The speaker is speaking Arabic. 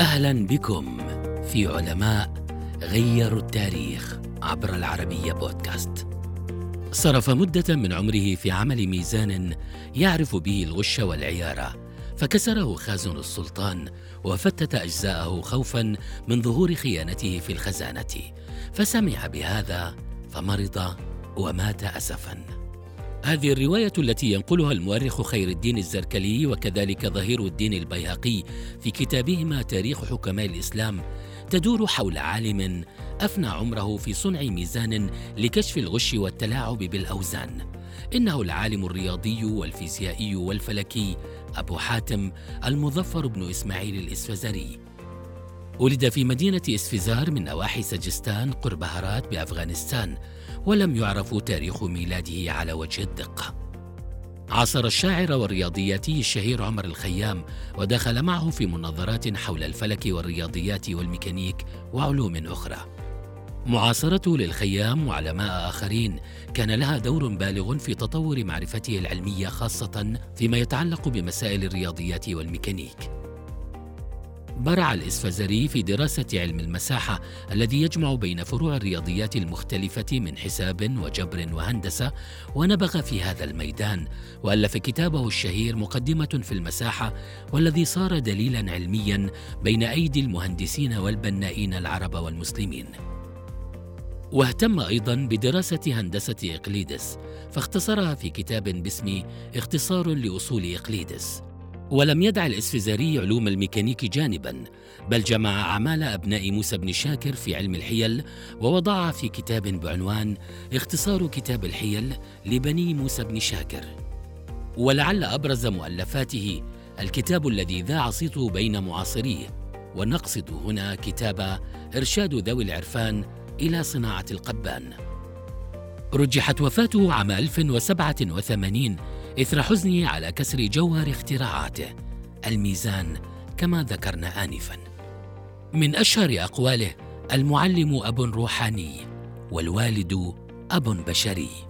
أهلا بكم في علماء غيروا التاريخ عبر العربية بودكاست. صرف مدة من عمره في عمل ميزان يعرف به الغش والعيارة فكسره خازن السلطان وفتت أجزاءه خوفا من ظهور خيانته في الخزانة فسمع بهذا فمرض ومات اسفا هذه الرواية التي ينقلها المؤرخ خير الدين الزركلي وكذلك ظهير الدين البيهقي في كتابهما تاريخ حكماء الإسلام تدور حول عالم أفنى عمره في صنع ميزان لكشف الغش والتلاعب بالأوزان. إنه العالم الرياضي والفيزيائي والفلكي أبو حاتم المظفر بن إسماعيل الإسفزري ولد في مدينة إسفزار من نواحي سجستان قرب هرات بأفغانستان ولم يعرف تاريخ ميلاده على وجه الدقة. عاصر الشاعر والرياضياتي الشهير عمر الخيام ودخل معه في مناظرات حول الفلك والرياضيات والميكانيك وعلوم أخرى. معاصرته للخيام وعلماء آخرين كان لها دور بالغ في تطور معرفته العلمية خاصة فيما يتعلق بمسائل الرياضيات والميكانيك. برع الإسفزري في دراسة علم المساحة الذي يجمع بين فروع الرياضيات المختلفة من حساب وجبر وهندسة ونبغ في هذا الميدان. وألف كتابه الشهير مقدمة في المساحة والذي صار دليلا علميا بين أيدي المهندسين والبنائين العرب والمسلمين. واهتم أيضا بدراسة هندسة إقليدس فاختصرها في كتاب باسم اختصار لأصول إقليدس. ولم يدع الإسفزاري علوم الميكانيك جانبا بل جمع أعمال أبناء موسى بن شاكر في علم الحيل ووضعها في كتاب بعنوان اختصار كتاب الحيل لبني موسى بن شاكر. ولعل أبرز مؤلفاته الكتاب الذي ذاع صيته بين معاصريه ونقصد هنا كتاب إرشاد ذوي العرفان إلى صناعة القبان. رجحت وفاته عام 1087 إثر حزنه على كسر جوهر اختراعاته. الميزان كما ذكرنا آنفا. من أشهر أقواله المعلم أب روحاني والوالد أب بشري.